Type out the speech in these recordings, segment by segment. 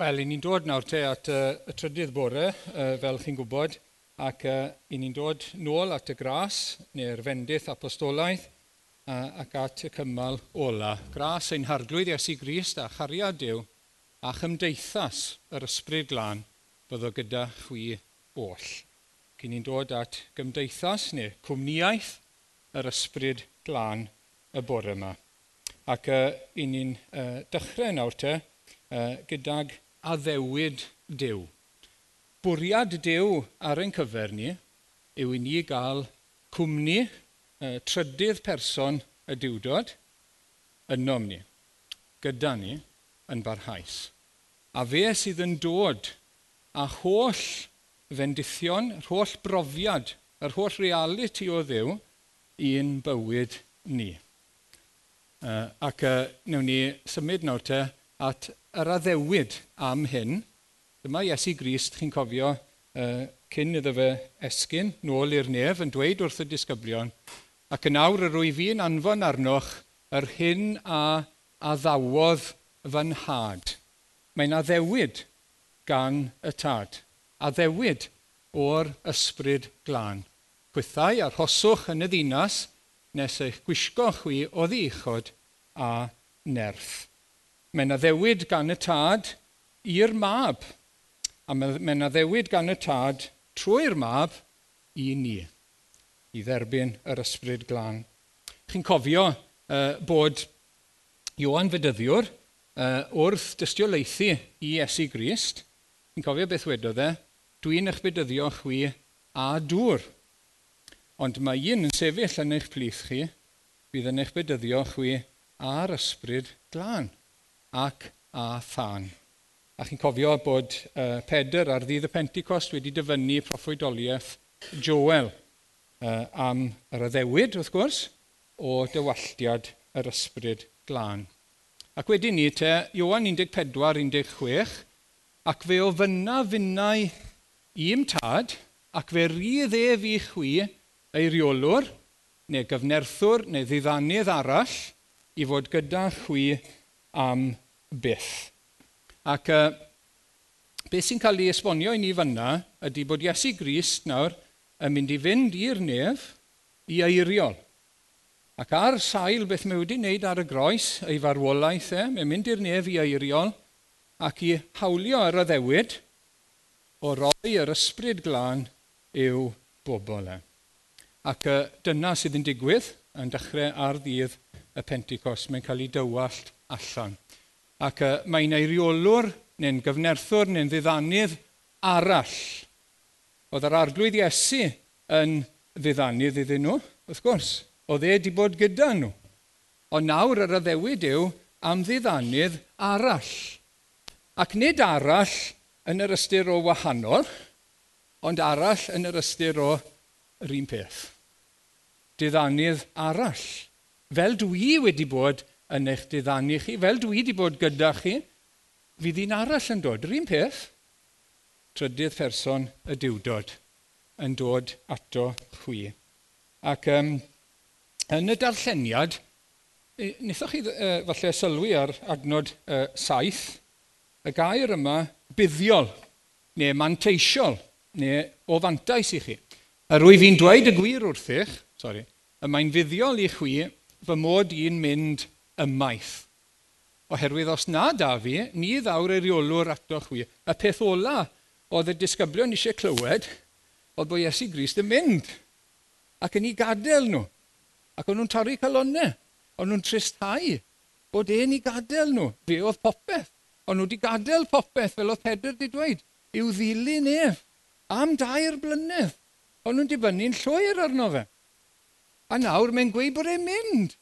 Wel, i ni'n dod nawr te at uh, y trydydd bore, uh, fel chi'n gwybod, ac uh, i ni'n dod nôl at y gras, neu'r fendith apostolaeth, uh, ac at y cymal ola. Gras ein harglwydd Iesu Grist a chariad Dyw a chymdeithas yr ysbryd glân o gyda chwi oll. Cyn ni'n dod at gymdeithas neu cwmniaeth yr ysbryd glân y bore yma. Ac uh, i ni'n uh, dechrau nawr te uh, gydag a ddewid Dyw. Bwriad Dyw ar ein cyfer ni yw i ni gael cwmni uh, trydydd person y diwdod ynom ni, gyda ni yn barhaus. A fe sydd yn dod a holl fendithion, yr holl brofiad, yr holl reality o ddiw i'n bywyd ni. Uh, ac e, uh, newn ni symud nawr te at yr addewid am hyn. Dyma Iesu Grist, chi'n cofio, uh, cyn iddo fe esgyn, nôl i'r nef, yn dweud wrth y disgyblion, ac yn awr yr wyf fi'n anfon arnoch yr hyn a addawodd fy nhad. Mae'n addewid gan y tad, addewid o'r ysbryd glân. Chwythau arhoswch yn y ddinas nes eich gwisgo chwi o ddichod a nerth. Mae yna ddewyd gan y tad i'r mab. A mae yna ddewyd gan y tad trwy'r mab i ni, i dderbyn yr ysbryd glân. Chi'n cofio uh, bod Iwan Fedyddiwr uh, wrth dystiolaethu i Esu Grist, chi'n cofio beth wedodd e, dwi'n eich bedyddio chwi a dŵr. Ond mae un yn sefyll yn eich plith chi, bydd yn eich bedyddio chwi a'r ysbryd glân ac a thân. A chi'n cofio bod uh, Pedr ar ddydd y Pentecost wedi dyfynnu proffwydoliaeth Joel uh, am yr addewid, wrth gwrs, o dywalltiad yr ysbryd glân. Ac wedyn ni te, Iwan 14-16, ac fe ofyna finnau i'm tad, ac fe rydd ef i chwi ei reolwr, neu gyfnerthwr, neu ddiddannydd arall, i fod gyda chwi am byth. Ac uh, beth sy'n cael ei esbonio i ni fyna ydy bod Iesu Grist nawr yn mynd i fynd i'r nef i eiriol. Ac ar sail beth mae wedi wneud ar y groes, ei farwolaeth e, mae'n mynd i'r nef i eiriol ac i hawlio ar y ddewyd o roi yr ysbryd glân i'w bobl e. Ac uh, dyna sydd yn digwydd yn dechrau ar ddydd y Pentecost. Mae'n cael ei dywallt allan. Ac uh, mae'n eiriolwr, neu'n gyfnerthwr neu'n ddiddannydd arall. Oedd yr arglwydd Iesu yn ddiddannydd iddyn nhw, wrth gwrs. Oedd e wedi bod gyda nhw. Ond nawr yr addewid yw am ddiddannydd arall. Ac nid arall yn yr ystyr o wahanol, ond arall yn yr ystyr o yr un peth. Diddannydd arall. Fel dwi wedi bod yn eich diddannu chi. Fel dwi wedi bod gyda chi, fydd un arall yn dod. Yr un peth, trydydd person y diwdod yn dod ato chwi. Ac um, yn y darlleniad, wnaethoch chi uh, falle sylwi ar adnod uh, saith, y gair yma buddiol, neu manteisiol, neu o fantais i chi. A rwy fi'n dweud y gwir wrthych, sori, y mae'n fuddiol i chwi fy mod i'n mynd ymaith. Oherwydd os na da fi, ni ddawr eriolwr atoch chwi. Y peth ola oedd y disgyblion eisiau clywed, oedd bod Iesu Grist yn mynd. Ac yn ei gadael nhw. Ac o'n nhw'n torri calonau. O'n nhw'n tristau bod e'n ei gadael nhw. Fe oedd popeth. O'n nhw wedi gadael popeth fel oedd Pedr wedi dweud. I'w ddilyn ef. Am dair blynedd. O'n nhw'n dibynnu'n llwyr arno fe. A nawr mae'n gweud bod e'n mynd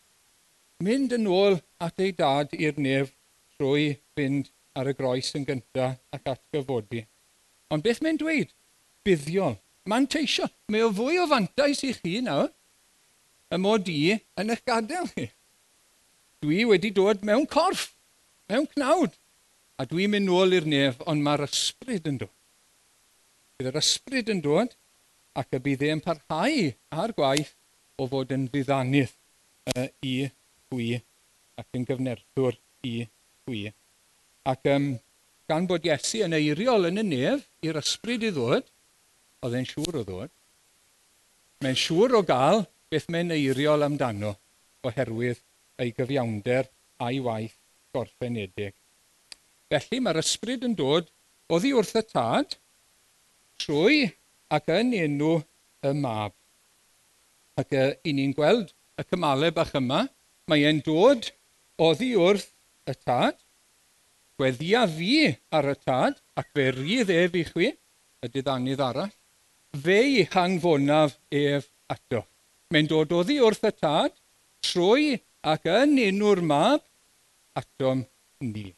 mynd yn ôl at ei dad i'r nef trwy fynd ar y groes yn gyntaf ac atgyfodi. Ond beth mae'n dweud? Buddiol. Mae'n teisio. Mae o fwy o fantais i chi nawr y mod i yn eich gadael chi. Dwi wedi dod mewn corff, mewn cnawd, a dwi'n mynd nôl i'r nef, ond mae'r ysbryd yn dod. Bydd yr ysbryd yn dod, ac y bydd e'n parhau ar gwaith o fod yn fyddannydd uh, i dwi ac yn gyfnerthwr i dwi. Ac um, gan bod Iesu yn eiriol yn y nef i'r ysbryd i ddod, oedd e'n siŵr o ddod, mae'n siŵr o gael beth mae'n eiriol amdano oherwydd ei gyfiawnder a'i waith gorffenedig. Felly mae'r ysbryd yn dod oddi wrth y tad, trwy ac yn enw y mab. Ac uh, i ni'n gweld y cymalau bach yma, Mae e'n dod oddi wrth y tad, gweddia fi ar y tad, ac fe rydd ef i chwi, y diddanydd arall, fe i hangfonaf ef ato. Mae'n dod oddi wrth y tad, trwy ac yn enw'r mab, atom ni.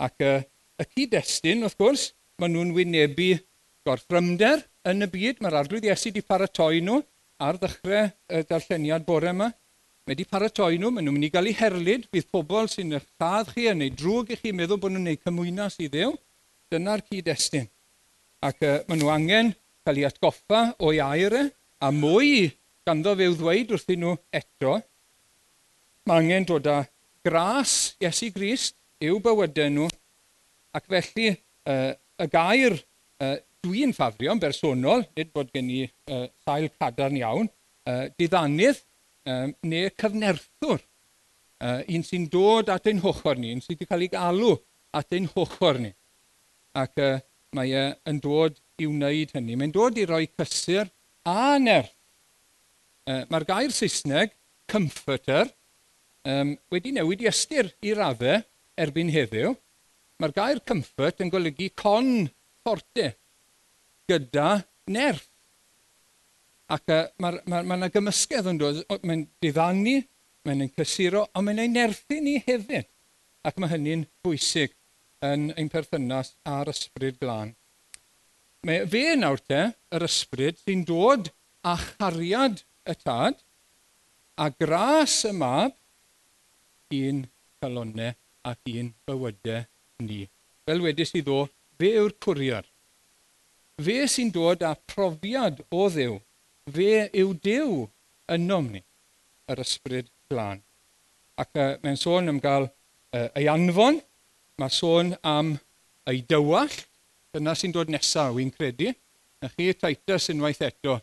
Ac y, y cyd-destun, wrth gwrs, maen nhw'n wynebu gorffrymder yn y byd. Mae'r arglwydd Iesu wedi paratoi nhw ar ddechrau y darlleniad bore yma. Mae wedi paratoi nhw, maen nhw'n mynd i gael eu herlyd, bydd pobl sy'n eich lladd chi yn neud drwg i chi meddwl bod nhw'n neud cymwynas i ddew. Dyna'r cyd-destun. Ac uh, maen nhw angen cael eu atgoffa o'i air e, a mwy ganddo fe ddweud wrthyn nhw eto. Mae angen dod â gras Iesu Grist i'w bywydau nhw ac felly uh, y gair uh, dwi'n ffafrio'n bersonol, nid bod gen i uh, sail cadarn iawn, uh, diddanydd um, neu cyfnerthwr, uh, un sy'n dod at ein hochr ni, un sy'n wedi cael ei galw at ein hochr ni. Ac uh, mae e uh, yn dod i wneud hynny. Mae'n dod i roi cysur a nerth. Uh, Mae'r gair Saesneg, comforter, um, wedi newid i ystyr i raddau erbyn heddiw. Mae'r gair comfort yn golygu con fforte gyda nerth. Ac uh, mae ma, ma yna gymysgedd yn dod, mae'n diddannu, mae'n ein cysuro, ond mae'n ein nerthu ni hefyd. Ac mae hynny'n bwysig yn ein perthynas a'r ysbryd glân. Mae e fe nawr te, yr ysbryd, sy'n dod a chariad y tad, a gras y mab, un calonau ac un bywydau ni. Fel wedys i ddo, fe yw'r cwriad. Fe sy'n dod â profiad o ddew fe yw Dyw ynom ni, yr ysbryd glân. Ac uh, mae'n sôn am gael uh, ei anfon, mae sôn am ei dywall, dyna sy'n dod nesaf, wy'n credu. Na chi Titus unwaith eto.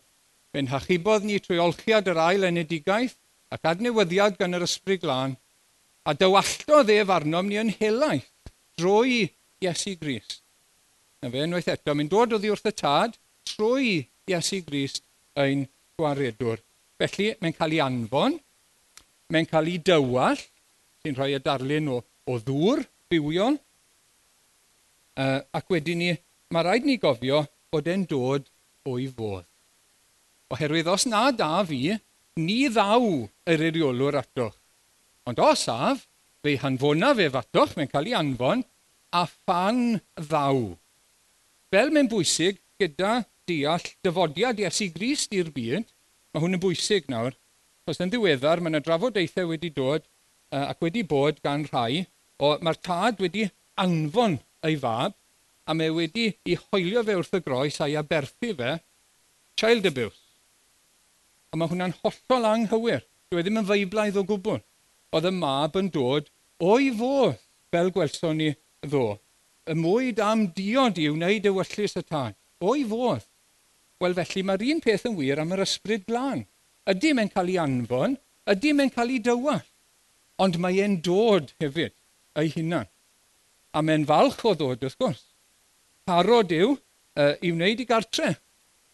Fe'n hachubodd ni trwy olchiad yr ail enedigaeth ac adnewyddiad gan yr ysbryd glân, a dywalltodd ef arnom ni yn helaeth drwy Iesu Grist. Na fe unwaith eto, mae'n dod oddi wrth y tad trwy Iesu Grist ein gwaredwr. Felly, mae'n cael ei anfon, mae'n cael ei dywall, sy'n rhoi y darlun o, o ddŵr, bywion, uh, ac wedyn ni, mae rhaid ni gofio bod e'n dod o'i fodd. Oherwydd os na da fi, ni ddaw yr eriolwr atoch. Ond os af, fe hanfona fe fatoch, mae'n cael ei anfon, a phan ddaw. Fel mae'n bwysig gyda deall dyfodiad Iesu Grist i'r byd, mae hwn yn bwysig nawr, Os yn ddiweddar, mae yna drafodaethau wedi dod uh, ac wedi bod gan rhai, o mae'r tad wedi anfon ei fab, a mae wedi ei hoelio fe wrth y groes a'i aberthu fe, child abuse. A mae hwnna'n hollol anghywir. Dwi e ddim yn feiblaidd o gwbl. Oedd y mab yn dod o'i fo, fel gwelson ni ddo. Y mwyd am diod i wneud e y wyllus y tad. O'i fodd. Wel felly mae'r un peth yn wir am yr ysbryd glân. Ydy mae'n cael ei anfon, ydy mae'n cael ei dywall, ond mae e'n dod hefyd ei hunan. A mae'n falch o ddod wrth gwrs. Parod yw uh, i wneud i gartre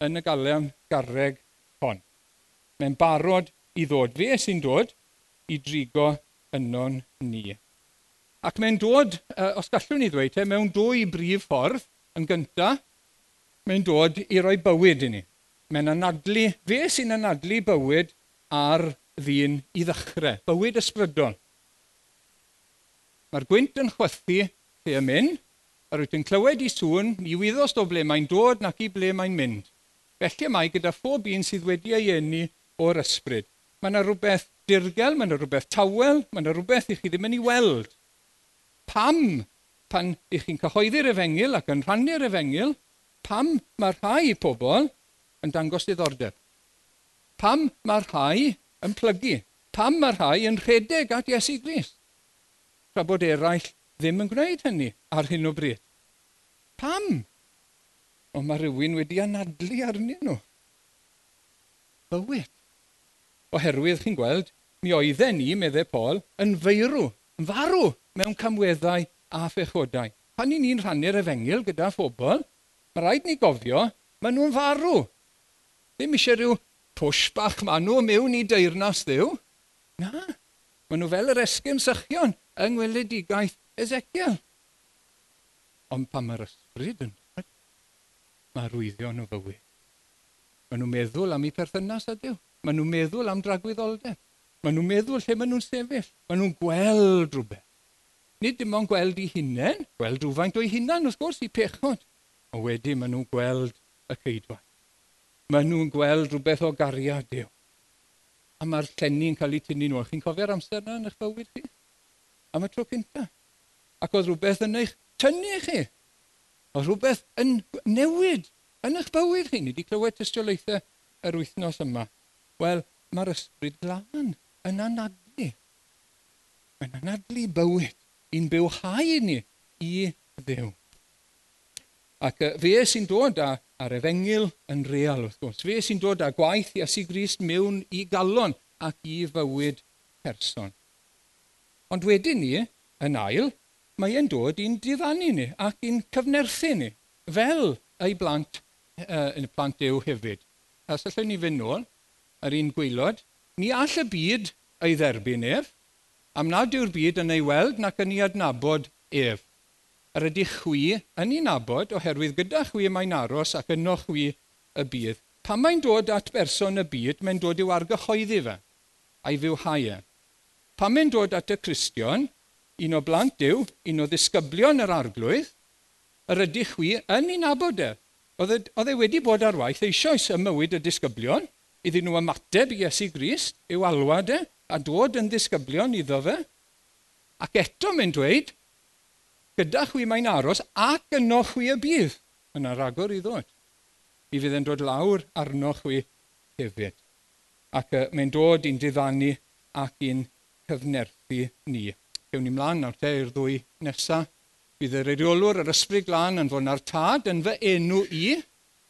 yn y galem garreg hon. Mae'n barod i ddod. Fe sy'n dod i drigo ynon ni. Ac mae'n dod, uh, os gallwn ni ddweud, he, mewn dwy brif ffordd. Yn gyntaf, mae'n dod i roi bywyd i ni. Mae'n anadlu, fe sy'n anadlu bywyd ar ddyn i ddechrau, bywyd ysbrydol. Mae'r gwynt yn chwythu lle y mynd, a rwyt yn clywed i sŵn, i wyddos o ble mae'n dod nac i ble mae'n mynd. Felly mae gyda phob un sydd wedi ei enni o'r ysbryd. Mae yna rhywbeth dirgel, mae yna rhywbeth tawel, mae yna rhywbeth i chi ddim yn ei weld. Pam pan ych chi'n cyhoeddi'r efengil ac yn rhannu'r efengil, pam mae rhai pobl yn dangos diddordeb? Pam mae rhai yn plygu? Pam mae rhai yn rhedeg at Iesu Grist? Tra bod eraill ddim yn gwneud hynny ar hyn o bryd. Pam? Ond mae rhywun wedi anadlu arnyn nhw. Bywyd. Oherwydd chi'n gweld, mi oedden ni, meddai Paul, yn feirw, yn farw mewn camweddau a phechodau. Pan i ni'n rhannu'r efengil gyda phobl, Mae rhaid ni gofio, maen nhw'n farw. Ddim eisiau rhyw pwsh bach maen nhw mewn i deyrnas ddiw. Na, maen nhw fel yr esgym sychion yng ngweledigaeth Ezekiel. Ond pan mae'r ysbryd yn dod, mae rwyddion o fywyd. Maen nhw'n meddwl am eu perthynas a Dyw. Maen nhw'n meddwl am dragwyddoldeb. Maen nhw'n meddwl lle maen nhw'n sefyll. Maen nhw'n gweld rhywbeth. Nid dim ond gweld eu hunain, gweld rhywfaint o'i hunain wrth gwrs i pechod. Ond wedyn maen nhw'n gweld y ceidwaith. Maen nhw'n gweld rhywbeth o gariad Dyw. A mae'r llenni'n cael ei tynnu nhw. Chi'n cofio'r amser yna yn eich bywyd chi? Am y tro cynta. Ac oedd rhywbeth yn eich tynnu chi. Oedd rhywbeth yn newid yn eich bywyd chi. Ni wedi clywed tystiolaethau yr wythnos yma. Wel, mae'r ysbryd glân yn anadlu. Mae'n anadlu bywyd. I'n bywhau ni i ddew. Ac uh, fe sy'n dod â, ar efengil yn real, wrth gwrs. Fe sy'n dod â gwaith Iesu Grist mewn i galon ac i fywyd person. Ond wedyn ni, yn ail, mae e'n dod i'n diddannu ni ac i'n cyfnerthu ni, fel ei blant, uh, y plant dew hefyd. Os allwn ni fynd nôl, yr un gweilod, ni all y byd ei dderbyn ef, am nad yw'r byd yn ei weld nac yn ei adnabod ef yr ydych chwi yn ei nabod oherwydd gyda chwi mae'n aros ac yno chwi y bydd. Pan mae'n dod at berson y byd, mae'n dod i'w argyhoeddi fe a'i fywhau e. Pan mae'n dod at y Cristion, un o blant Dyw, un o ddisgyblion yr arglwydd, yr ydych chwi yn ei nabod e. e. Oedd e wedi bod ar waith eisoes y mywyd y disgyblion, iddyn nhw ymateb i Iesu Grist, i'w alwad e, a dod yn ddisgyblion iddo fe. Ac eto mae'n dweud, gyda chwi mae'n aros ac yno chwi y bydd Yna aragor i ddod. Mi fydd yn dod lawr arno chwi hefyd. Ac uh, mae'n dod i'n diddannu ac i'n cyfnerthu ni. Gewn ni mlaen nawr te i'r ddwy nesaf. Bydd yr eiriolwr yr ysbryd glân yn fod na'r tad yn fy enw i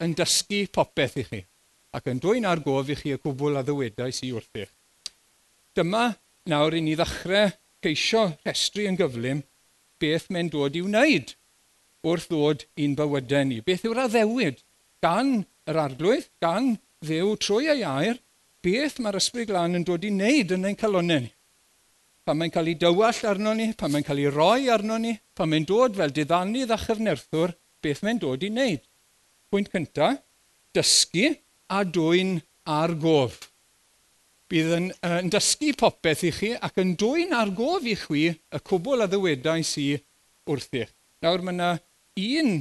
yn dysgu popeth i chi ac yn dwy'n ar gof i chi y cwbl a ddywedais i wrthych. Dyma nawr i ni ddechrau ceisio rhestru yn gyflym beth mae'n dod i wneud wrth ddod i'n bywydau ni. Beth yw'r addewid gan yr arglwydd, gan ddew trwy ei air, beth mae'r ysbryd glân yn dod i wneud yn ein calonau ni. Pan mae'n cael ei dywall arno ni, pan mae'n cael ei roi arno ni, pan mae'n dod fel diddannydd a chyfnerthwr, beth mae'n dod i wneud. Pwynt cyntaf, dysgu a dwy'n ar gof bydd yn, uh, yn dysgu popeth i chi ac yn dwy'n ar gof i chi y cwbl a ddywedau sy wrth eich. Nawr mae yna un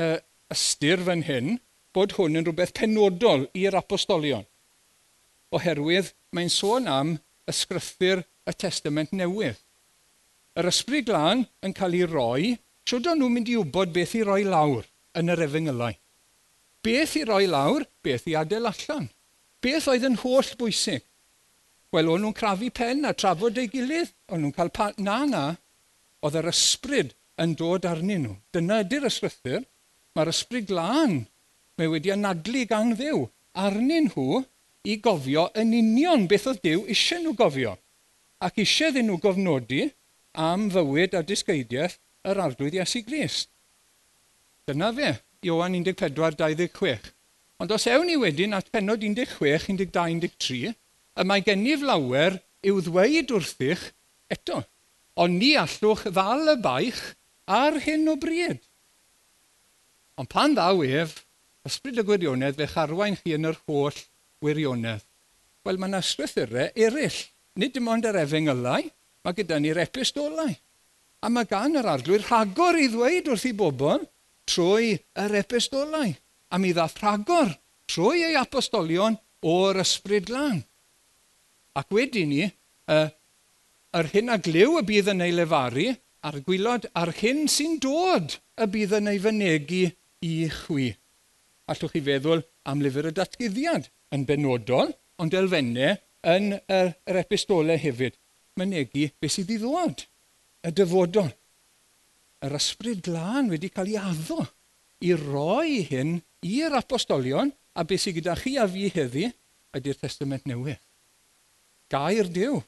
uh, ystyr fan hyn bod hwn yn rhywbeth penodol i'r apostolion. Oherwydd mae'n sôn am ysgrythu'r y testament newydd. Yr ysbryd glân yn cael ei roi, siwrd nhw'n mynd i wybod beth i roi lawr yn yr efengylau. Beth i roi lawr, beth i adael allan. Beth oedd yn holl bwysig. Wel, o'n nhw'n crafu pen a trafod ei gilydd. O'n nhw'n cael pa... Na, na. Oedd yr ysbryd yn dod arnyn nhw. Dyna ydy'r ysrythyr. Mae'r ysbryd glân mae wedi anadlu gan ddew arnyn nhw i gofio yn union beth oedd Dyw eisiau nhw gofio. Ac eisiau ddyn nhw gofnodi am fywyd a disgeidiaeth yr arglwydd Iesu Grist. Dyna fe, Iowan 14, 26. Ond os ewn ni wedyn at penod 16, 12, 13, y mae gennyf lawer i'w ddweud wrthych eto. Ond ni allwch ddal y baich ar hyn o bryd. Ond pan ddaw ef, ysbryd y gwirionedd fe charwain chi yn yr holl wirionedd. Wel, mae yna strwythurau eraill. Nid dim ond yr efengylau, mae gyda ni'r epistolau. A mae gan yr arglwyr rhagor i ddweud wrth i bobl trwy yr epistolau. A mi ddath rhagor trwy ei apostolion o'r ysbryd lan. Ac wedyn ni, uh, yr hyn a glyw y bydd yn ei lefaru, a'r gwylod a'r hyn sy'n dod y bydd yn ei fynegu i chwi. Allwch chi feddwl am lyfr y datgyddiad yn benodol, ond elfennau yn yr, yr epistolau hefyd. Mynegu beth sydd i ddod, y dyfodol. Yr ysbryd glân wedi cael ei addo i roi hyn i'r apostolion a beth sydd gyda chi a fi heddi ydy'r testament newydd gair Dyw.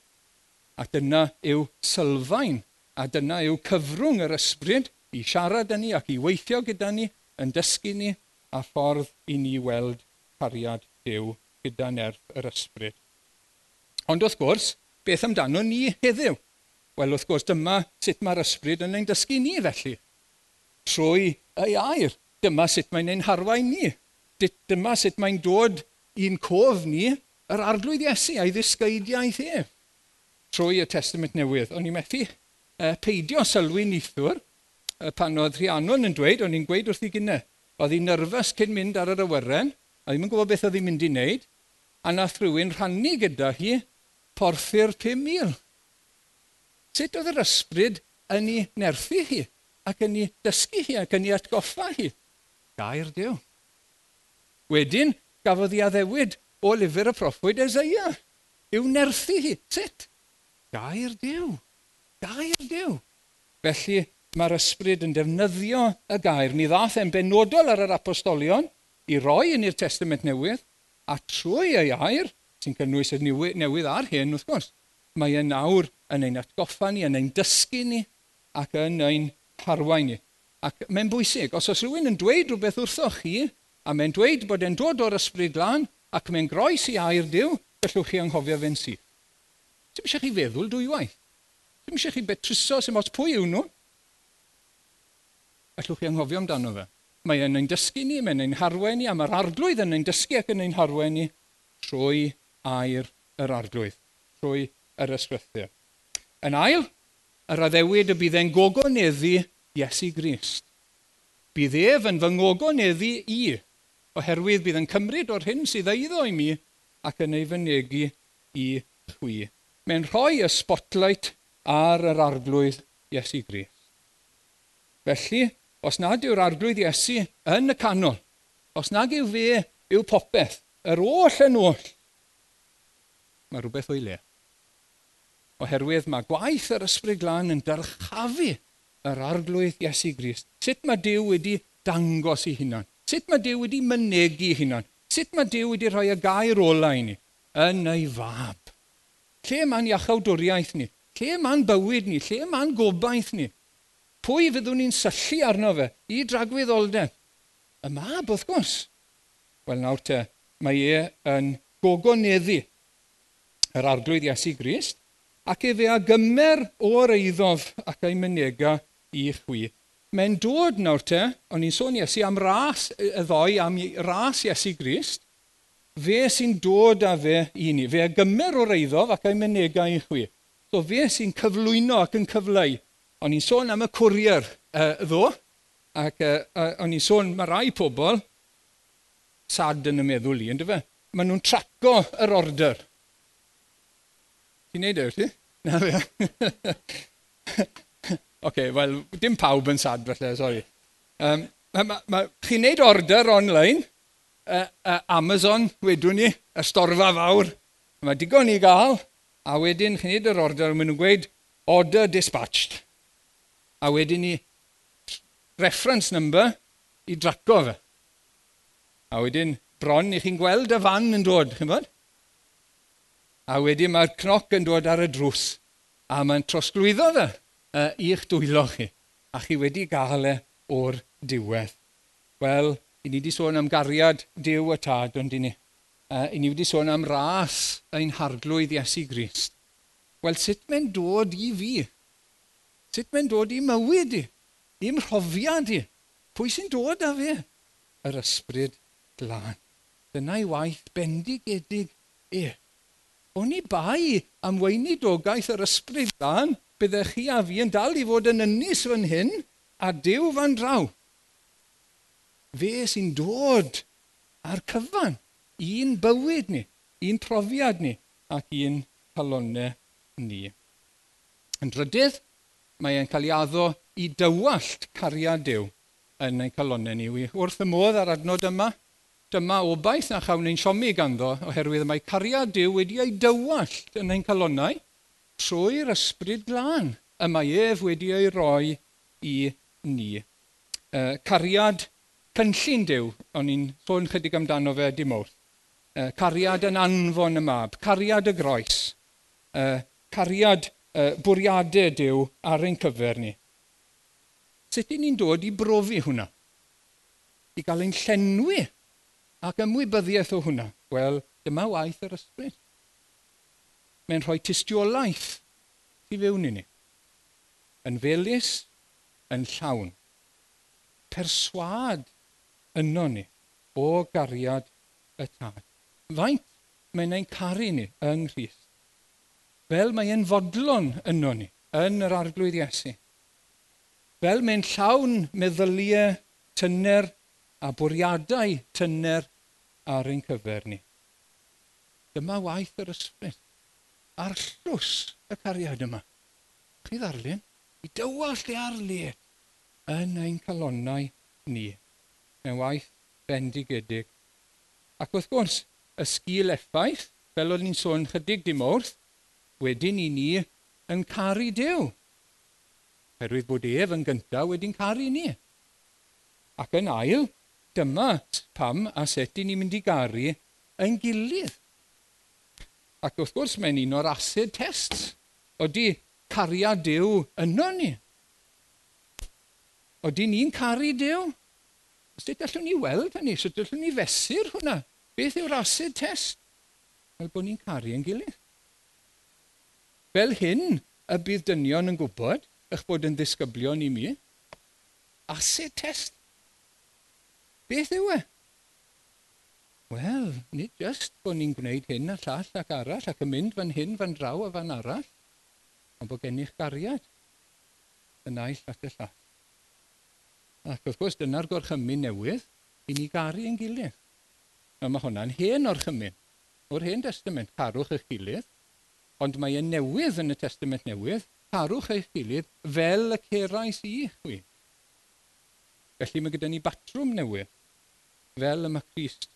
A dyna yw sylfaen, a dyna yw cyfrwng yr ysbryd i siarad â ni ac i weithio gyda ni, yn dysgu ni, a ffordd i ni weld cariad Dyw gyda nerth yr ysbryd. Ond wrth gwrs, beth amdano ni heddiw? Wel, wrth gwrs, dyma sut mae'r ysbryd yn ein dysgu ni felly. Trwy ei air, dyma sut mae'n ein harwain ni. Dyma sut mae'n dod i'n cof ni yr arglwydd Iesu a'i ddisgeidiaeth ef trwy y Testament Newydd. O'n i'n methu uh, peidio sylwi nithwr uh, e, pan oedd Rhiannon yn dweud, o'n i'n gweud wrth i gynne. Oedd hi'n nyrfys cyn mynd ar yr awyren, a ddim yn gwybod beth oedd hi'n mynd i wneud, a nath rhywun rhannu gyda hi porthyr 5,000. Sut oedd yr ysbryd yn ei nerthu hi, ac yn ei dysgu hi, ac yn ei atgoffa hi? Gair Dyw. Wedyn, gafodd hi addewid o lyfr y proffwyd Ezeia. Yw nerthu hi. Sut? Gair Dyw. Gair Dyw. Felly mae'r ysbryd yn defnyddio y gair. Ni ddath e'n benodol ar yr apostolion i roi yn i'r testament newydd, a trwy ei air, sy'n cynnwys y newydd ar hyn wrth gwrs, mae e nawr yn ein atgoffa ni, yn ein dysgu ni, ac yn ein harwain ni. Ac mae'n bwysig, os oes rhywun yn dweud rhywbeth wrthoch chi, a mae'n dweud bod e'n dod o'r ysbryd lan, ac mae'n groes i air diw, gallwch chi anghofio fe'n syth. Dim eisiau chi feddwl dwywaith. Dim eisiau chi betruso sy'n os pwy yw nhw. Gallwch chi anghofio amdano fe. Mae yn ein dysgu ni, mae'n ein harwen ni, a mae'r arglwydd yn ein dysgu ac yn ein harwen ni trwy air yr arglwydd, trwy yr ysgrythyr. Yn ail, yr addewid y bydd e'n gogoneddu Iesu Grist. Bydd ef yn fy ngogoneddu i oherwydd bydd yn cymryd o'r hyn sydd eiddo i mi ac yn ei fynegu i chwi. Mae'n rhoi y spotlight ar yr arglwydd Iesu Gris. Felly, os nad yw'r arglwydd Iesu yn y canol, os nad yw fe yw popeth, yr oll yn oll, mae rhywbeth o'i le. Oherwydd mae gwaith yr ysbryd glân yn dyrchafu yr arglwydd Iesu Grist. Sut mae Dyw wedi dangos i hunan? Sut mae Dyw wedi mynegu hunan? Sut mae Dyw wedi rhoi y gair ola i ni? Yn ei fab. Lle mae'n iachawdwriaeth ni? Lle mae'n bywyd ni? Lle mae'n gobaith ni? Pwy fyddwn ni'n syllu arno fe i dragwyddoldeb? Y mab, wrth gwrs. Wel nawr te, mae e yn gogoneddu yr arglwydd Iesu Grist ac efe a gymer o'r eiddof ac ei mynega i chwi mae'n dod nawr te, o'n i'n sôn Iesu am ras y ddoi, am ras Iesu Grist, fe sy'n dod â fe i ni. Fe gymer o'r reiddof ac ei menegau i chwi. So fe sy'n cyflwyno ac yn cyfleu. O'n i'n sôn am y cwrier uh, ddo, ac uh, uh, o'n i'n sôn mae rai pobl, sad yn y meddwl i, ynddo fe? Maen nhw'n traco yr order. Ti'n neud e, wyt ti? Na fe. okay, wel, dim pawb yn sad felly, sori. Um, Chi'n neud order online, uh, uh, Amazon, wedwn ni, y storfa fawr. Mae digon i gael, a wedyn chi'n neud yr order, maen nhw'n gweud order dispatched. A wedyn ni reference number i draco fe. A wedyn bron i chi'n gweld y fan yn dod, chi'n bod? A wedyn mae'r cnoc yn dod ar y drws, a mae'n trosglwyddo fe uh, i'ch dwylo chi, a chi wedi gael e o'r diwedd. Wel, i ni wedi sôn am gariad diw y Tad, ond i ni. Uh, I ni wedi sôn am ras ein harglwydd Iesu Grist. Wel, sut mae'n dod i fi? Sut mae'n dod i mywyd i? I'n mhrofiad i? Pwy sy'n dod â fi? Yr ysbryd glân. Dyna'i waith bendigedig e. O'n i bai am weinidogaeth yr ysbryd glân, byddech chi a fi yn dal i fod yn ynys fan hyn a dew fan draw. Fe sy'n dod ar cyfan un bywyd ni, un profiad ni ac un calonau ni. Yn drydydd, mae e'n cael ei addo i dywallt cariad Dyw yn ein calonau ni. Wrth y modd ar adnod yma, dyma obaith na chawn ein siomi ganddo oherwydd mae cariad Dyw wedi ei dywallt yn ein calonau trwy'r ysbryd glân y mae ef wedi ei roi i ni. Uh, cariad cynllun Dyw, o'n i'n sôn chydig amdano fe dim mwy. Uh, cariad yn anfon y mab, cariad y groes, uh, cariad uh, bwriadau Dyw ar ein cyfer ni. Sut i ni'n dod i brofi hwnna? I gael ein llenwi ac ymwybyddiaeth o hwnna? Wel, dyma waith yr ysbryd. Mae'n rhoi tystiolaeth i fewn i ni. Yn felus, yn llawn. Perswad yno ni o gariad y tad. Faint mae'n ein caru ni yng Nghyst. Fel mae'n fodlon yno ni yn yr arglwydd Iesu. Fel mae'n llawn meddyliau tynner a bwriadau tynner ar ein cyfer ni. Dyma waith yr ysbryd ar llws y cariad yma. Chi ddarlun? I dywallt ei arlu e yn ein calonnau ni, mewn waith bendigedig. Ac wrth gwrs, y sgil effaith, fel o'n i'n sôn chydig dim wrth, wedyn i ni yn caru Dyw. Herwydd bod ef yn gyntaf wedi'n caru ni. Ac yn ail, dyma pam a sut i ni'n mynd i garu yn gilydd. Ac wrth gwrs, mae'n un o'r acid tests. Oeddi cariad Dyw yno ni. Oeddi ni'n caru Dyw? Sut allwn ni weld hynny? Sut allwn ni fesur hwnna? Beth yw'r acid test? Fel bod ni'n caru yn gilydd. Fel hyn y bydd dynion yn gwybod eich bod yn ddisgyblion i mi. Acid test. Beth yw e? Wel, nid jyst bod ni'n gwneud hyn a llall ac arall ac yn mynd fan hyn, fan draw a fan arall, ond bod gennych gariad y naill at y llall. Ac wrth gwrs, dyna'r gorchymyn newydd i ni garu yn gilydd. A mae hwnna'n hen o'r chymyn, o'r hen testament, carwch eich gilydd, ond mae e'n newydd yn y testament newydd, carwch eich gilydd fel y cerais i chwi. Felly mae gyda ni batrwm newydd, fel y mae Christ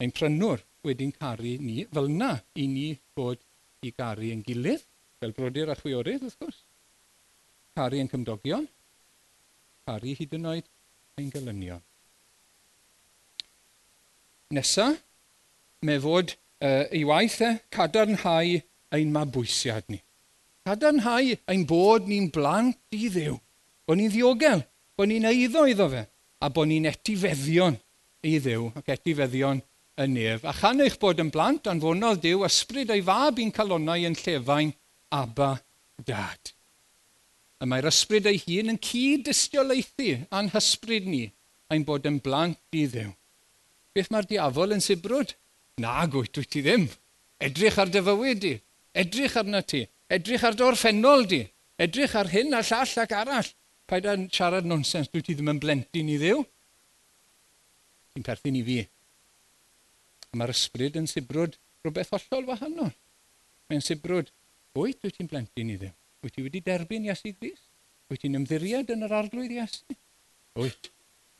Mae'n prynwr wedi'n caru ni fel yna i ni fod i garu yn gilydd, fel brodyr a chwiorydd wrth gwrs. Caru yn cymdogion, caru hyd yn oed ein gelynion. Nesa, me fod uh, ei waith e, cadarnhau ein mabwysiad ni. Cadarnhau ein bod ni'n blant i ddew, bod ni'n ddiogel, bod ni'n eiddo iddo fe, a bod ni'n etifeddion i ddew ac etifeddion y nef, a chan eich bod yn blant anfonodd Dyw ysbryd ei fab i'n calonau yn llefain aba dad. Y mae'r ysbryd ei hun yn cyd-dystiolaethu a'n hysbryd ni ein bod yn blant i ddew. Beth mae'r diafol yn sibrwd? Na, gwyt, wyt ti ddim. Edrych ar dy fywyd di. Edrych arna ti. Edrych ar dy orffennol di. Edrych ar hyn a llall ac arall. Paid a'n siarad nonsens, dwi ti ddim yn blentyn i ddew. Ti'n perthyn i fi. Mae'r ysbryd yn sibrwd rhywbeth hollol wahanol. Mae'n sibrwd, wyt wyt ti'n blentyn i ddim? Wyt ti wedi derbyn Iesu Gris? Wyt ti'n ymddiried yn yr arglwydd Iesu? Wyt,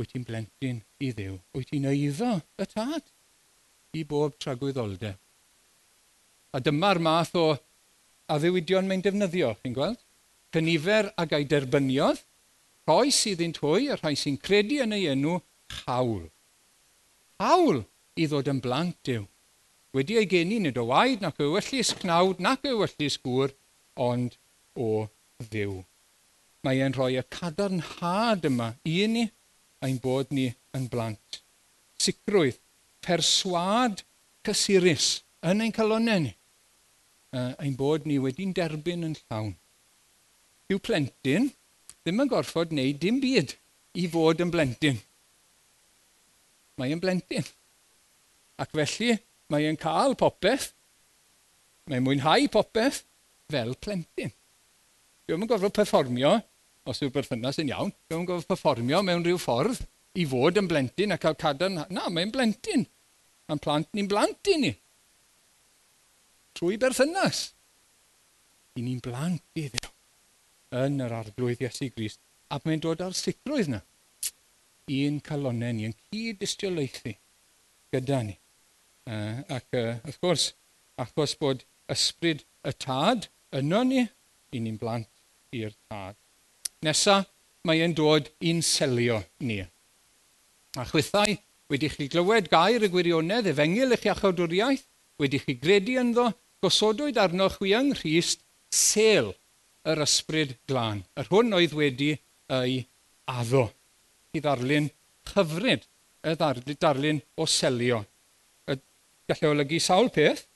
wyt ti'n blentyn i ddew? Wyt ti'n eiddo y tad i bob tragwyddoldeb? A dyma'r math o addewidion mae'n defnyddio, chi'n gweld? Cynifer ag ei derbyniodd, rhoi sydd yn twy a rhai sy'n credu yn ei enw, hawl. Hawl i ddod yn blant yw. Wedi ei geni nid o waid, nac o wyllus cnawd nac o wyllus gŵr, ond o ddiw. Mae e'n rhoi y cadarnhad yma i ni ein bod ni yn blant. Sicrwydd, perswad cysurus yn ein calonau ni, uh, ein bod ni wedi'n derbyn yn llawn. Yw plentyn ddim yn gorfod wneud dim byd i fod yn blentyn. Mae e'n blentyn. Ac felly mae e'n cael popeth, mae'n mwynhau popeth fel plentyn. Dwi ddim yn gorfod perfformio, os yw'r berthynas yn iawn, dwi ddim yn gorfod perfformio mewn rhyw ffordd i fod yn blentyn a cael cadarn... Na, mae'n blentyn. Mae'n plant ni'n blant i ni. Trwy berthynas. I ni'n blant i ddew. Yn yr arglwydd Iesu Grist. A mae'n dod ar sicrwydd yna. Un calonau ni yn cyd-dystiolaethu gyda ni. Uh, ac uh, wrth gwrs, achos bod ysbryd y tad yno ni, i ni'n blant i'r tad. Nesa, mae e'n dod i'n selio ni. A chwythau, wedi chi glywed gair y gwirionedd, efengil eich iachodwriaeth, wedi chi gredu ynddo, gosodwyd arnoch wy yng Nghyst sel yr ysbryd glân. Yr hwn oedd wedi ei addo. I ddarlun hyfryd, y ddarlun o selio Gallai olygu sawl peth,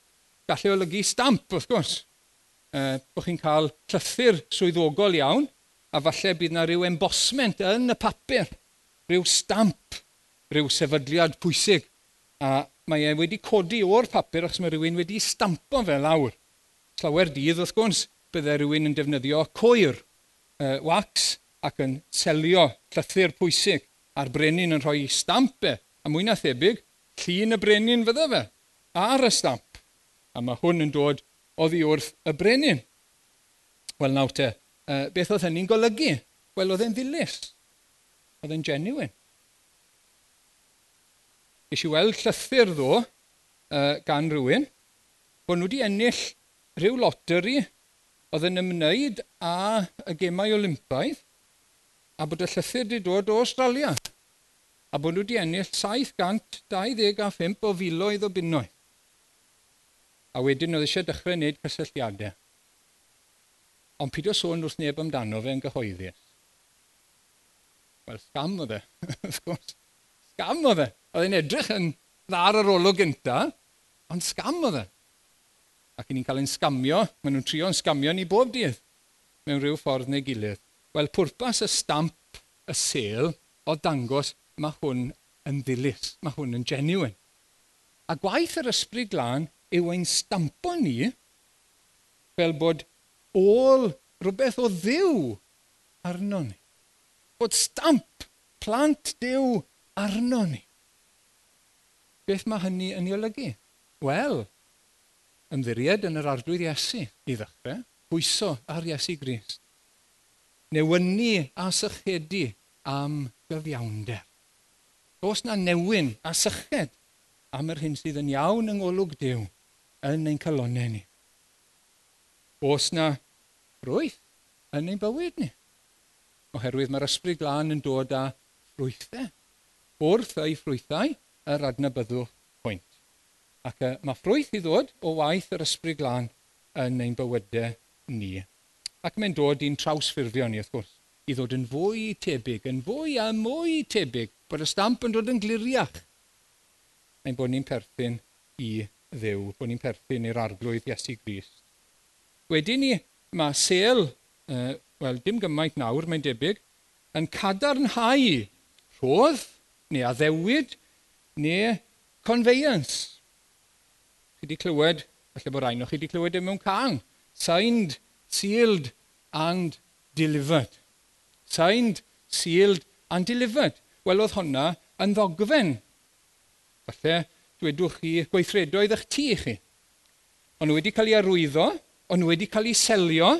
gallai olygu stamp wrth gwrs. E, bod chi'n cael llythyr swyddogol iawn, a falle bydd yna rhyw embosment yn y papur, rhyw stamp, rhyw sefydliad pwysig. A mae e wedi codi o'r papur achos mae rhywun wedi stampo fe lawr. Llawer dydd, wrth gwrs, byddai rhywun yn defnyddio coir, uh, wax, ac yn selio llythyr pwysig a'r brenin yn rhoi stamp e, a mwy na thebyg, llun y brenin fydda fe ar y stamp. A mae hwn yn dod oddi wrth y brenin. Wel nawr te, uh, beth oedd hynny'n golygu? Wel, oedd e'n ddilys. Oedd e'n genuine. Ys i weld llythyr ddo uh, gan rhywun, bod nhw wedi ennill rhyw loteri oedd yn ymwneud â y gemau olympaidd, a bod y llythyr wedi dod o Australia, a bod nhw wedi ennill 725 o filoedd o bunnoedd a wedyn oedd eisiau dechrau wneud cysylltiadau. Ond pyd o sôn wrth neb amdano fe yn gyhoeddus. Wel, scam oedd e. Scam oedd e. Oedd e'n edrych yn ddar ar olwg gyntaf, ond scam oedd e. Ac ni'n cael ein scamio, maen nhw'n trio'n scamio ni bob dydd mewn rhyw ffordd neu gilydd. Wel, pwrpas y stamp, y sel, o dangos mae hwn yn ddilys, mae hwn yn genuine. A gwaith yr ysbryd glân yw ein stampo ni fel bod ôl rhywbeth o ddiw arno ni. Bod stamp plant dew arno ni. Beth mae hynny yn ei olygu? Wel, ymddiried yn yr arglwydd Iesu i ddechrau, pwyso ar Iesu Grist. Newynnu a sychedu am gyfiawnder. Os na newyn a syched am yr hyn sydd yn iawn yng ngolwg Dyw, yn ein calonau ni? Oes na rwyth yn ein bywyd ni? Oherwydd mae'r ysbryd glân yn dod â ffrwythau. Wrth ei ffrwythau, yr adnabyddwch pwynt. Ac uh, mae ffrwyth i ddod o waith yr ysbryd glân yn ein bywydau ni. Ac mae'n dod i'n trawsffurfio ni, wrth gwrs, i ddod yn fwy tebyg, yn fwy a mwy tebyg, bod y stamp yn dod yn gliriach. Mae'n bod ni'n perthyn i ddew, bod ni'n perthyn i'r arglwydd Iesu Grist. Wedyn ni, mae sel, uh, wel, dim gymaint nawr, mae'n debyg, yn cadarnhau rhodd, neu addewid, neu conveyance. Chi wedi clywed, falle bod rhaid chi wedi clywed e mewn cang. signed, sealed and delivered. Signed, sealed and delivered. Wel, oedd hwnna yn ddogfen. Falle dwedwch chi, gweithredoedd eich tu chi. Ond wedi cael ei arwyddo, ond wedi cael ei selio,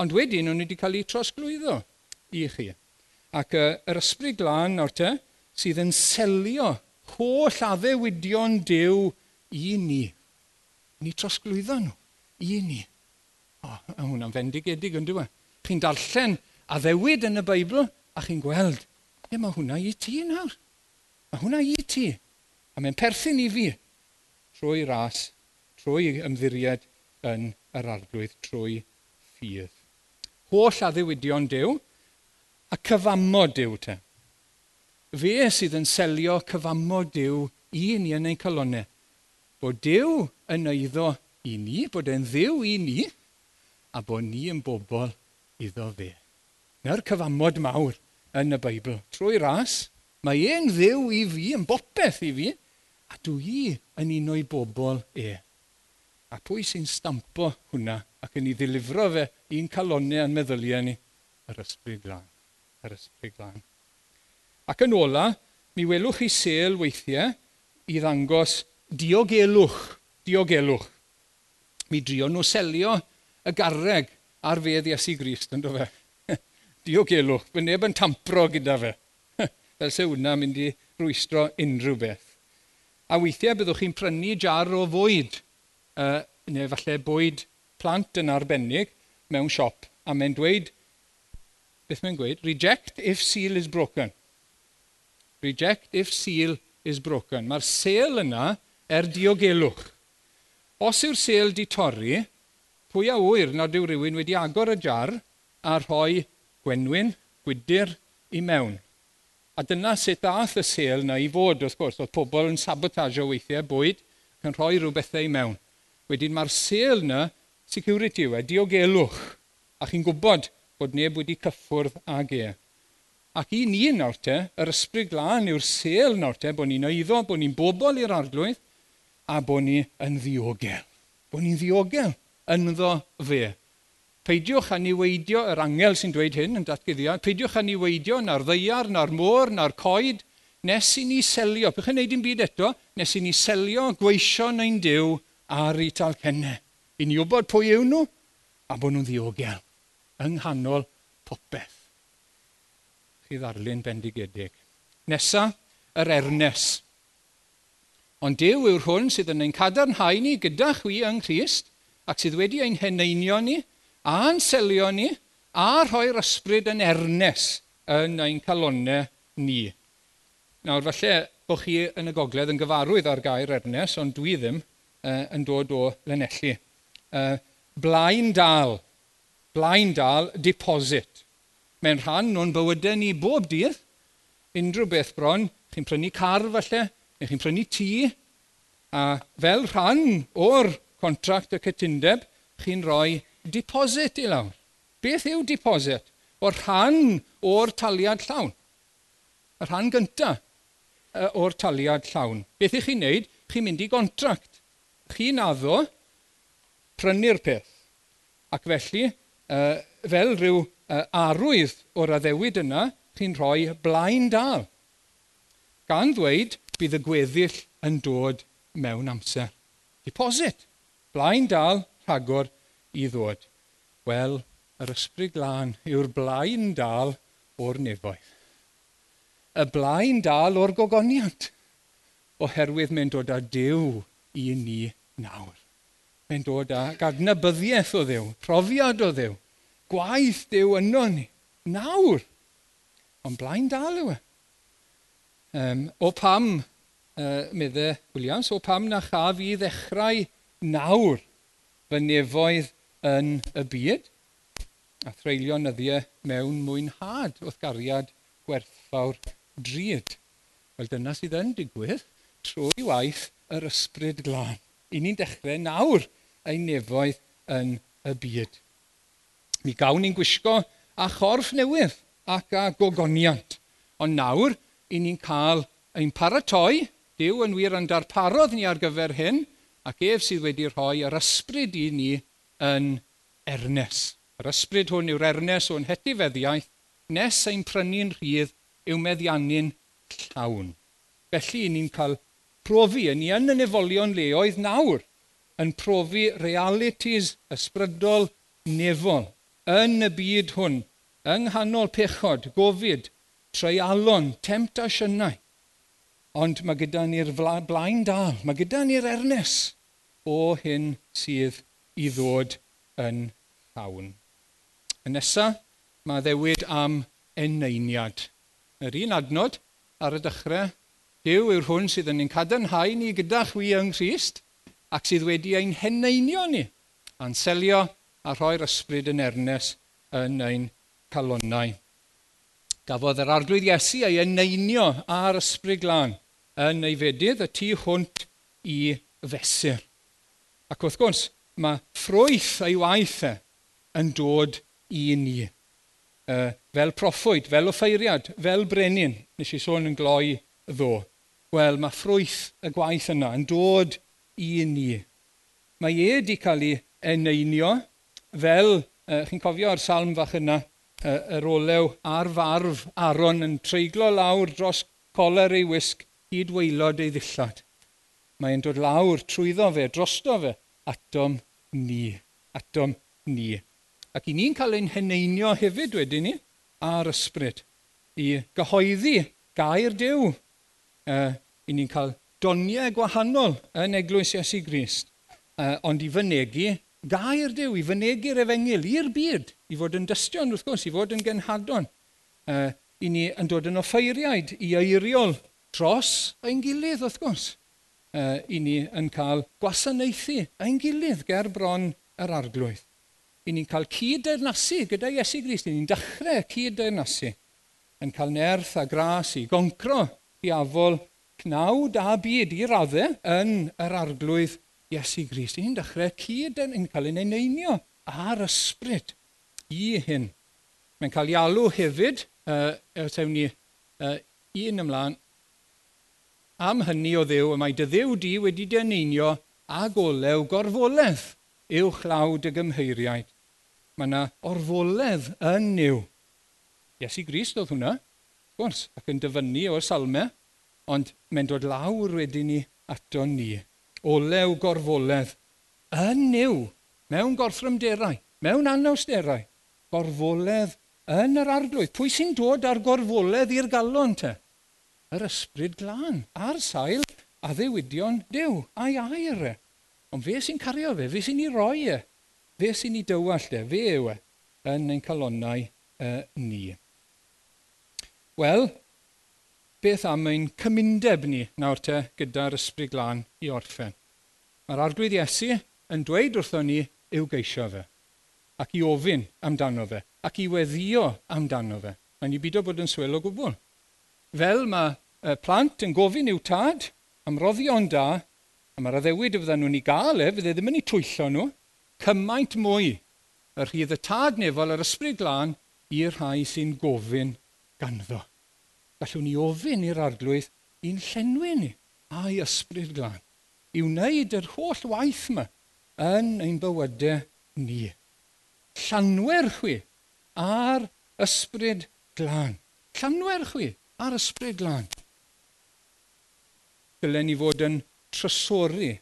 ond wedyn nhw wedi cael ei trosglwyddo i chi. Ac uh, yr ysbryd glân nawr te, sydd yn selio holl addewidion dew i ni. Ni trosglwyddo nhw, i ni. O, oh, hwnna'n fendigedig yn dweud. Chi'n darllen addewid yn y Beibl a chi'n gweld, ie, mae hwnna i ti nawr. Mae hwnna i ti. A mae'n perthyn i fi trwy ras, trwy ymddiried yn yr arglwydd, trwy ffydd. Holl addewidion dew, a cyfamod dew te. Fe sydd yn selio cyfamod dew i ni yn ein colonnau. Bod dew yn eiddo i ni, bod e'n ddew i ni, a bod ni yn bobl iddo fe. Na'r cyfamod mawr yn y Beibl. Trwy ras, mae e'n ddew i fi, yn bopeth i fi, A dwi yn un o'i bobl e. A pwy sy'n stampo hwnna ac yn ei ddilifro fe i'n calonau yn meddyliau ni? Yr ysbryd glân. Yr ysbryd glân. Ac yn ola, mi welwch chi sel weithiau i ddangos diogelwch, diogelwch. Mi drio nhw selio y garreg ar fedd Iesu Grist, yn fe. diogelwch, fy neb yn tampro gyda fe. Fel se hwnna mynd i rwystro unrhyw beth. A weithiau byddwch chi'n prynu jar o fwyd, uh, neu falle bwyd plant yn arbennig, mewn siop. A mae'n dweud, beth mae'n gweud? Reject if seal is broken. Reject if seal is broken. Mae'r sel yna er diogelwch. Os yw'r sel di torri, pwy a wyr nad yw rhywun wedi agor y jar a rhoi gwenwyn, gwydr i mewn. A dyna sut dath y sel na i fod, wrth gwrs. Oedd pobl yn sabotajio weithiau bwyd yn rhoi rhywbethau mewn. Wedyn mae'r sel na security yw e, diogelwch. A chi'n gwybod bod neb wedi cyffwrdd ag e. Ac i ni nawr te, yr ysbryd glân yw'r sel nawr te, bod ni'n eiddo, bod ni'n bobl i'r arglwydd, a bod ni yn ddiogel. Bod ni'n ddiogel ynddo fe. Peidiwch â niweidio yr angel sy'n dweud hyn yn datgyddiad, peidiwch â niweidio na'r ddeiar, na'r môr, na'r coed, nes i ni selio, bych yn neud i'n byd eto, nes i ni selio gweisio neu'n dew ar ei talcennau. I ni wybod pwy yw nhw a bod nhw'n ddiogel yng nghanol popeth. Chi ddarlun bendigedig. Nesa, yr ernes. Ond Dyw yw'r hwn sydd yn ein cadarnhau ni gyda chwi yng Nghyst ac sydd wedi ein heneinio ni a'n selio ni, a rhoi'r ysbryd yn ernes yn ein calonau ni. Nawr, falle bod chi yn y gogledd yn gyfarwydd ar gair ernes, ond dwi ddim uh, yn dod o Lenelli. Uh, blaen dal, blaen dal, deposit. Mae'n rhan o'n bywydau ni bob dydd, unrhyw beth bron, chi'n prynu car falle, neu chi'n prynu tŷ, a fel rhan o'r contract y cytundeb, chi'n rhoi deposit i lawr. Beth yw deposit? O rhan o'r taliad llawn. Y rhan gyntaf o'r taliad llawn. Beth ych chi'n neud? Chi'n mynd i gontract. Chi'n addo prynu'r peth. Ac felly, uh, fel rhyw uh, arwydd o'r addewid yna, chi'n rhoi blaen dal. Gan ddweud, bydd y gweddill yn dod mewn amser. Deposit. Blaen dal rhagor i ddod? Wel, yr ysbryd glân yw'r blaen dal o'r nefoedd. Y blaen dal o'r gogoniant, oherwydd mae'n dod â Dyw i ni nawr. Mae'n dod â gadnabyddiaeth o ddew, profiad o ddew, gwaith dew yno ni, nawr. Ond blaen dal yw e. Um, o pam, uh, meddwl Williams, o pam na chaf i ddechrau nawr fy nefoedd yn y byd a threulio nyddiau mewn mwynhad wrth gariad gwerthfawr drud. Wel dyna sydd yn digwydd trwy waith yr ysbryd glân. I ni'n dechrau nawr ein nefoedd yn y byd. Mi gawn ni'n gwisgo a chorff newydd ac a gogoniant. Ond nawr, i ni'n cael ein paratoi, Dyw yn wir yn darparodd ni ar gyfer hyn, ac ef sydd wedi rhoi yr ysbryd i ni yn ernes. Yr ysbryd hwn yw'r ernes o'n hetifeddiaeth nes ein prynu'n rhydd yw meddiannu'n llawn. Felly, ni'n cael profi, ni yn y nefolion leoedd nawr, yn profi realities ysbrydol nefol yn y byd hwn, yng nghanol pechod, gofid, treialon, temtasiynau. Ond mae gyda ni'r blaen dal, mae gyda ni'r ernes o hyn sydd i ddod yn llawn. Yn nesaf, mae ddewyd am eneiniad. Yr un adnod ar y dechrau, Dyw yw'r hwn sydd yn ein cadarnhau ni gyda chwi yng Nghyst ac sydd wedi ein heneinio ni, a'n selio a rhoi'r ysbryd yn ernes yn ein calonnau. Gafodd yr arglwydd Iesu ei eneinio ar ysbryd glân yn ei fedydd y tu hwnt i fesur. Ac wrth gwrs, mae ffrwyth ei waith e yn dod i ni. Uh, fel proffwyd, fel offeiriad, fel brenin, nes i sôn yn gloi ddo. Wel, mae ffrwyth y gwaith yna yn dod i ni. Mae e wedi cael ei eneinio fel, uh, chi'n cofio salm fach yna, uh, yr olew a'r farf aron yn treiglo lawr dros coler ei wisg hyd weilod ei ddillad. Mae'n dod lawr trwyddo fe, drosto fe, atom ni, atom ni. Ac i ni'n cael ein heneinio hefyd wedyn ni ar ysbryd i gyhoeddi gair Dyw. Uh, I ni'n cael doniau gwahanol yn eglwys Iesu Grist, uh, ond i fynegu gair Dyw, i fynegu'r efengil i'r byd, i fod yn dystion wrth gwrs, i fod yn genhadon. Uh, I ni yn dod yn offeiriaid i eiriol dros ein gilydd wrth gwrs uh, i ni yn cael gwasanaethu ein gilydd ger bron yr arglwydd. I ni'n cael cyd-deyrnasu gyda Iesu Grist. I ni'n dechrau cyd-deyrnasu yn cael nerth a gras i goncro diafol cnawd a byd i raddau yn yr arglwydd Iesu Grist. I ni'n dechrau cyd yn, yn cael ei eineinio a'r ysbryd i hyn. Mae'n cael ei alw hefyd, uh, tewn ni uh, un ymlaen, Am hynny o ddew y mae dy ddew di wedi dyneinio a golew gorfoledd uwch chlawd y gymheiriaid. Mae yna orfoledd yn niw. Iesu Grist oedd hwnna, gwrs, ac yn dyfynnu o'r salmau, ond mae'n dod lawr wedyn ni ato ni. Olew gorfoledd yn niw, mewn gorthrymderau, mewn anawsterau, gorfoledd yn yr arglwydd. Pwy sy'n dod ar gorfoledd i'r galon te? yr ysbryd glân ar sail a ddewidion dew, a'i air e. Ond fe sy'n cario fe, fe sy'n ei roi e. Fe sy'n ei dywall e, fe yw e, yn ein calonnau uh, e, ni. Wel, beth am ein cymundeb ni nawr te gyda'r ysbryd glân i orffen? Mae'r arglwydd Iesu yn dweud wrtho ni i'w geisio fe, ac i ofyn amdano fe, ac i weddio amdano fe. Mae'n i bido bod yn swil o gwbl fel mae y plant yn gofyn i'w tad am roddion da, a mae'r addewid y fydden nhw'n ei gael e, fydde ddim yn ei twyllo nhw, cymaint mwy y rhydd y tad nefol yr ysbryd glân i'r rhai sy'n gofyn ganddo. Gallwn ni ofyn i'r arglwydd i'n llenwi ni a'i ysbryd glân i wneud yr holl waith yma yn ein bywydau ni. Llanwer chwi ar ysbryd glân. Llanwer chwi ar ysbryd glad. Dylen ni fod yn trysori,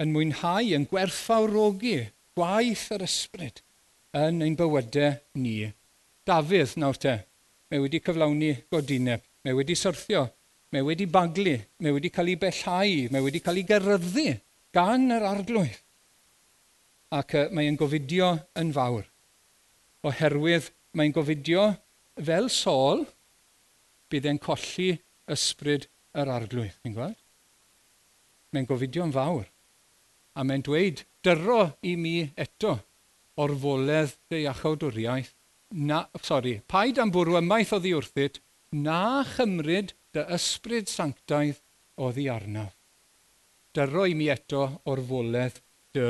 yn mwynhau, yn gwerthfawrogi gwaith yr ysbryd yn ein bywydau ni. Dafydd, nawr te, mae wedi cyflawni godineb, mae wedi syrthio, mae wedi baglu, mae wedi cael ei bellhau, mae wedi cael ei gyrryddu gan yr arglwydd. Ac mae'n gofidio yn fawr, oherwydd mae'n gofidio fel sol, bydd e'n colli ysbryd yr arglwydd. Fi'n gweld? Mae'n gofidio'n fawr. A mae'n dweud, dyro i mi eto o'r foledd dy iachawdwriaeth. Na, sorry, paid am bwrw ymaith o ddiwrthyd, na chymryd dy ysbryd sanctaidd oddi arnaf. Dyro i mi eto o'r foledd dy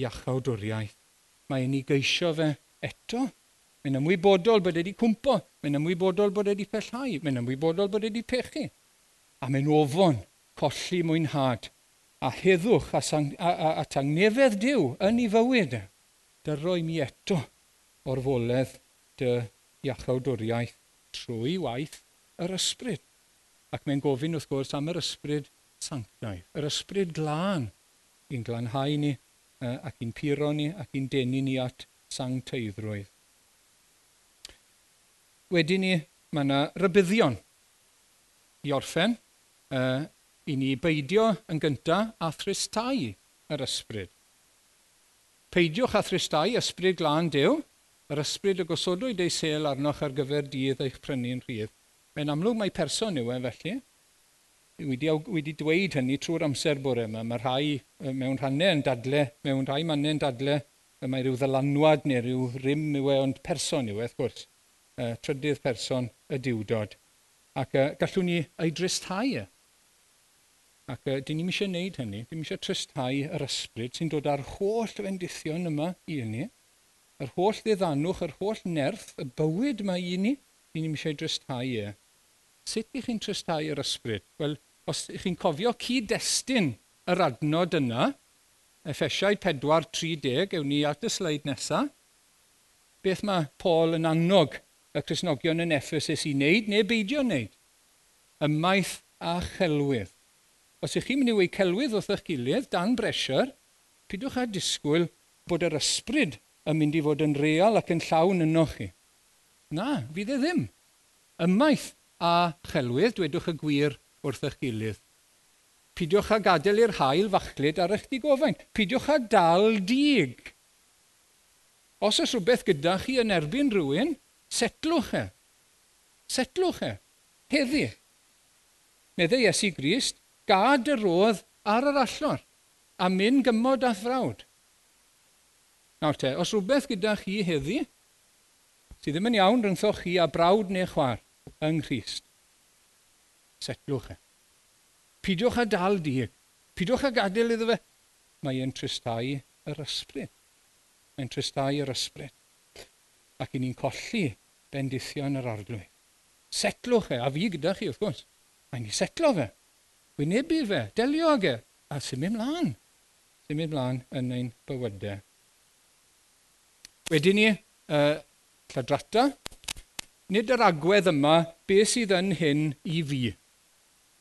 iachawdwriaeth. Mae'n ei geisio fe eto. Mae'n ymwybodol bod wedi cwmpo. Mae'n ymwybodol bod wedi pellhau. Mae'n ymwybodol bod wedi pechu. A mae'n ofon colli mwynhad a heddwch a, sang, a, a, a tangnefedd diw yn ei fywyd. E. Dyroi mi eto o'r foledd dy iachawdwriaeth trwy waith yr ysbryd. Ac mae'n gofyn wrth gwrs am yr ysbryd sanctaidd, yr ysbryd glân. I'n glanhau ni uh, ac i'n puro ni ac i'n denu ni at sancteiddrwydd wedyn ni, mae yna rybuddion i orffen, uh, i ni beidio yn gyntaf a thristau yr ysbryd. Peidiwch a thristau ysbryd glân dew, yr ysbryd y gosodwyd ei sel arnoch ar gyfer dydd eich prynu'n rhydd. Mae'n amlwg mae person yw e felly. Wedi, wedi dweud hynny trwy'r amser bore yma. Mae rhai mewn rhannau yn dadle, mewn rhai mannau yn dadle, mae rhyw ddylanwad neu rhyw rym yw e, ond person yw e, wrth gwrs uh, trydydd person y diwdod. Ac uh, gallwn ni ei dristau. E. Ac uh, dyn ni'n eisiau gwneud hynny. Dyn ni'n eisiau tristau yr ysbryd sy'n dod â'r holl fendithion yma i ni. Yr holl ddiddanwch, yr holl nerth, y bywyd mae i ni, dyn ni'n eisiau dristau e. Sut ych chi'n tristau yr ysbryd? Wel, os ych chi'n cofio cyd-destun yr adnod yna, Effesiaid 4.30, ewn ni at y sleid nesaf, beth mae Paul yn annog y Cresnogion yn Ephesus i wneud neu beidio wneud. Ymaith a chelwydd. Os ych chi'n mynd i wei celwydd wrth eich gilydd, dan bresiwr, pidwch â disgwyl bod yr ysbryd yn mynd i fod yn real ac yn llawn yno chi. Na, fydd e ddim. Ymaith a chelwydd, dwedwch y gwir wrth eich gilydd. Pidiwch â gadael i'r hael fachlyd ar eich digofain. Pidiwch â dal dig. Os oes rhywbeth gyda chi yn erbyn rhywun, Setlwch e. Setlwch e. Heddi. Meddai Iesu Grist, gad y rodd ar yr allor, a mynd gymod a thrawd. Nawr te, os rhywbeth gyda chi heddi, sydd ddim yn iawn rhyngthoch chi a brawd neu chwar yng Nghyst, setlwch e. Pidwch a dal dig. Pidwch a gadael iddo fe. Mae e'n tristau yr ysbryd. Mae'n tristau yr ysbryd. Ac i ni'n colli bendithio yn yr arglwydd. Setlwch e, a fi gyda chi, wrth gwrs. Mae'n ni setlo fe. Wynebu fe, delio ag e, a symud mlaen. Symud mlaen yn ein bywydau. Wedyn ni, uh, lladrata. Nid yr agwedd yma, be sydd yn hyn i fi.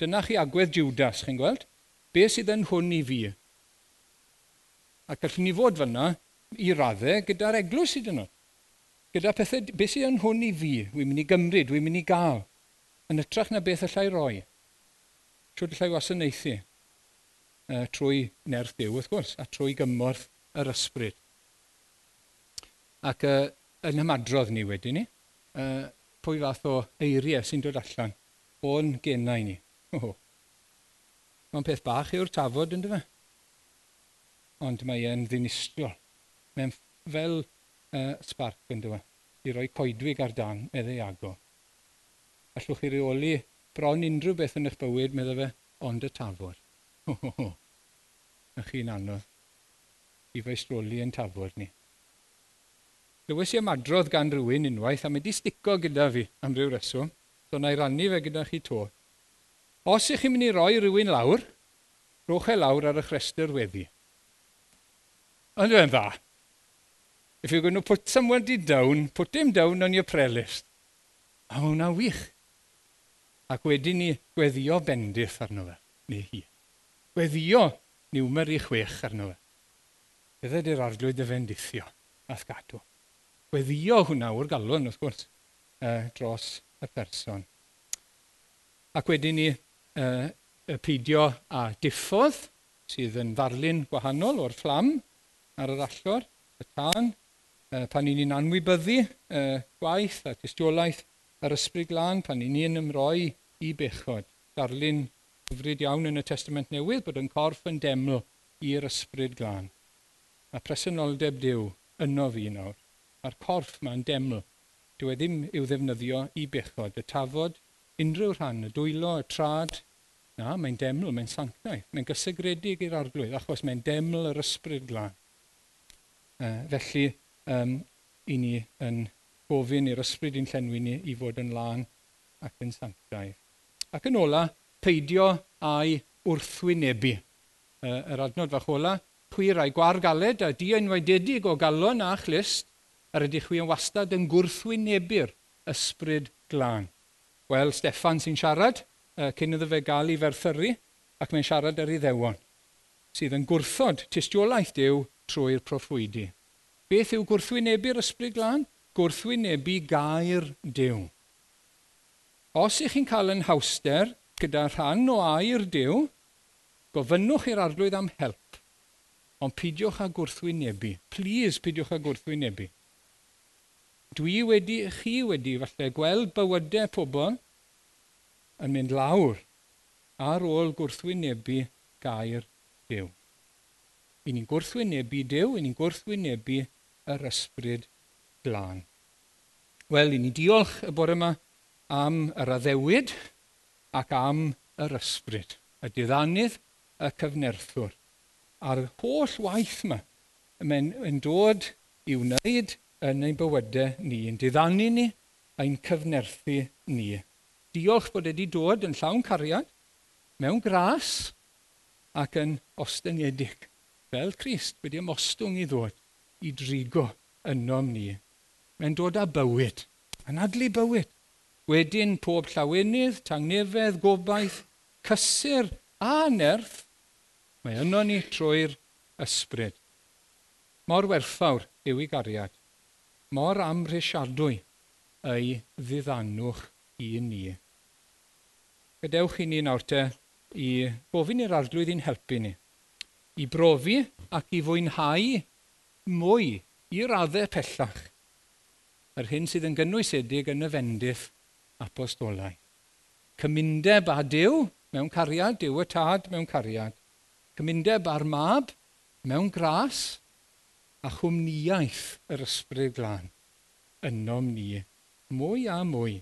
Dyna chi agwedd Judas, chi'n gweld? Be sydd yn hwn i fi? A gallwn ni fod fyna i raddau gyda'r eglwys sydd yno. Gyda pethau, beth sydd yn hwn i fi, wy'n mynd i gymryd, wy'n mynd i gael, yn ytrach na beth allai roi. trwy allai wasanaethu uh, trwy nerth Dyw, wrth gwrs, a trwy gymorth yr ysbryd. Ac uh, yn ymadrodd ni wedyn ni, uh, pwy fath o eiriau sy'n dod allan o'n gennau ni. Oh. Mae'n peth bach yw'r tafod, ynddo fe? Ond mae e'n ddinistriol. Mae'n fel uh, sbarc yn dyw e? i roi coedwig ar dan meddai ago. Allwch chi reoli bron unrhyw beth yn eich bywyd, meddai fe, ond y tafod. Ho, ho, ho. Ych chi'n anodd i feistroli yn tafod ni. Lywys i ymadrodd gan rhywun unwaith a mae di stico gyda fi am ryw reswm, so na i rannu fe gyda chi to. Os ych chi'n mynd i roi rhywun lawr, rwch e lawr ar y chrestr weddi. Ond yw'n dda. If you're going to put somebody down, put him down on your prayer list. A hwnna wych. Ac wedyn ni gweddio bendith arno fe, neu hi. Gweddio niwmer i chwech arno fe. Bydde di'r arglwydd y fendithio a sgadw. Gweddio hwnna o'r galon, wrth gwrs, uh, dros y person. Ac wedyn ni uh, y peidio a diffodd, sydd yn ddarlun gwahanol o'r fflam ar yr allor, y tân, uh, pan ni'n anwybyddu uh, gwaith a tystiolaeth yr ysbryd glân, pan ni'n ymroi i bechod. Darlun hyfryd iawn yn y Testament Newydd bod yn corff yn deml i'r ysbryd glân. A presenoldeb Dyw yno fi nawr, a'r corff mae'n deml. Dyw e ddim i'w ddefnyddio i bechod, y tafod, unrhyw rhan, y dwylo, y trad. Na, mae'n deml, mae'n sanctaidd, mae'n gysegredig i'r arglwydd, achos mae'n deml yr ysbryd glân. Uh, felly, um, i ni yn gofyn i'r ysbryd i'n llenwi ni i fod yn lân ac yn sanctaidd. Ac yn ola, peidio a'i wrthwynebu. Uh, yr adnod fach ola, pwy rai gwargaled a di enwaidedig o galon a chlist ar ydych chi yn wastad yn gwrthwynebu'r ysbryd glân. Wel, Steffan sy'n siarad, uh, cyn iddo fe gael ei ferthyru, ac mae'n siarad ar ei ddewon, sydd yn gwrthod tystiolaeth Dyw trwy'r proffwydi. Beth yw gwrthwynebu'r ysbryd glân? Gwrthwynebu gair Dyw. Os ych chi'n cael yn hawster gyda rhan o air Dyw, gofynnwch i'r arglwydd am help. Ond pidiwch â gwrthwynebu. Please, pidiwch â gwrthwynebu. Dwi wedi, chi wedi falle gweld bywydau pobl yn mynd lawr ar ôl gwrthwynebu gair Dyw. I ni'n gwrthwynebu Dyw, i ni'n gwrthwynebu yr ysbryd glân. Wel, i ni diolch y bore yma am yr addewid ac am yr ysbryd, y diddanydd, y cyfnerthwr. A'r holl waith yma mae'n yn dod i wneud yn ein bywydau ni, yn diddannu ni, ein cyfnerthu ni. Diolch bod wedi dod yn llawn cariad, mewn gras ac yn ostyngedig, fel Christ wedi ymostwng i ddod i drigo ynom ni. Mae'n dod â bywyd, Anadlu bywyd. Wedyn pob llawenydd, tangnefedd, gobaith, cysur a nerth, mae yno ni trwy'r ysbryd. Mor werthfawr yw ei gariad, mor amrisiadwy ei ddiddanwch i ni. Gadewch i ni nawr te i gofyn i'r arglwydd i'n helpu ni, i brofi ac i fwynhau mwy i raddau pellach yr hyn sydd yn gynnwysedig yn y fendiff apostolau. Cymundeb a Dyw mewn cariad, Dyw y tad mewn cariad. Cymundeb a'r mab mewn gras a chwmniaeth yr ysbryd glân ynom ni mwy a mwy.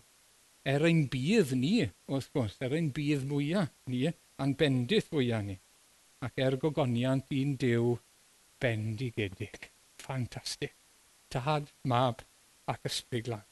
Er ein bydd ni, wrth gwrs, er ein bydd mwyaf ni, a'n bendith fwyaf ni, ac er gogoniant un Dyw bendigedig. Ffantastig. Tad, mab ac ysbryd glân.